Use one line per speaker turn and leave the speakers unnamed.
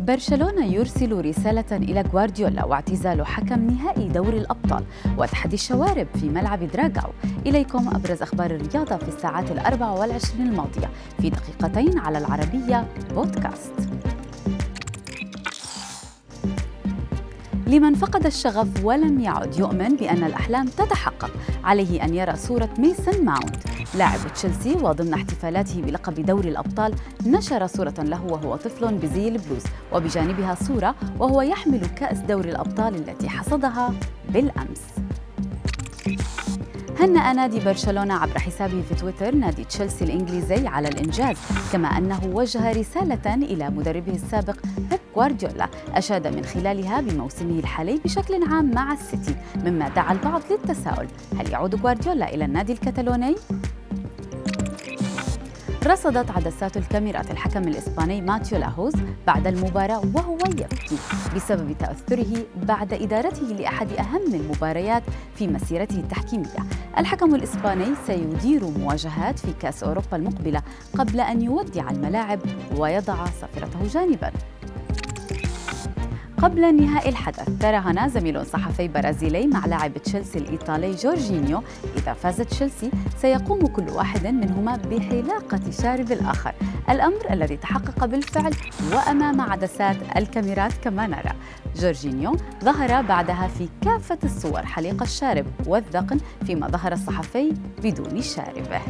برشلونة يرسل رسالة إلى غوارديولا واعتزال حكم نهائي دوري الأبطال وتحدي الشوارب في ملعب دراغاو. إليكم أبرز أخبار الرياضة في الساعات الأربع والعشرين الماضية في دقيقتين على العربية بودكاست. لمن فقد الشغف ولم يعد يؤمن بأن الأحلام تتحقق عليه أن يرى صورة ميسون ماونت لاعب تشيلسي وضمن احتفالاته بلقب دوري الأبطال نشر صورة له وهو طفل بزي البلوز وبجانبها صورة وهو يحمل كأس دوري الأبطال التي حصدها بالأمس هنأ نادي برشلونة عبر حسابه في تويتر نادي تشيلسي الإنجليزي على الإنجاز كما أنه وجه رسالة إلى مدربه السابق بيب غوارديولا أشاد من خلالها بموسمه الحالي بشكل عام مع السيتي مما دعا البعض للتساؤل هل يعود غوارديولا إلى النادي الكتالوني؟ رصدت عدسات الكاميرات الحكم الإسباني ماتيو لاهوز بعد المباراة وهو يبكي بسبب تأثره بعد إدارته لأحد أهم المباريات في مسيرته التحكيمية. الحكم الإسباني سيدير مواجهات في كأس أوروبا المقبلة قبل أن يودع الملاعب ويضع صافرته جانباً. قبل نهاء الحدث تراهن زميل صحفي برازيلي مع لاعب تشيلسي الإيطالي جورجينيو إذا فاز تشيلسي سيقوم كل واحد منهما بحلاقة شارب الآخر. الأمر الذي تحقق بالفعل وأمام عدسات الكاميرات كما نرى. جورجينيو ظهر بعدها في كافة الصور حليق الشارب والذقن فيما ظهر الصحفي بدون شاربه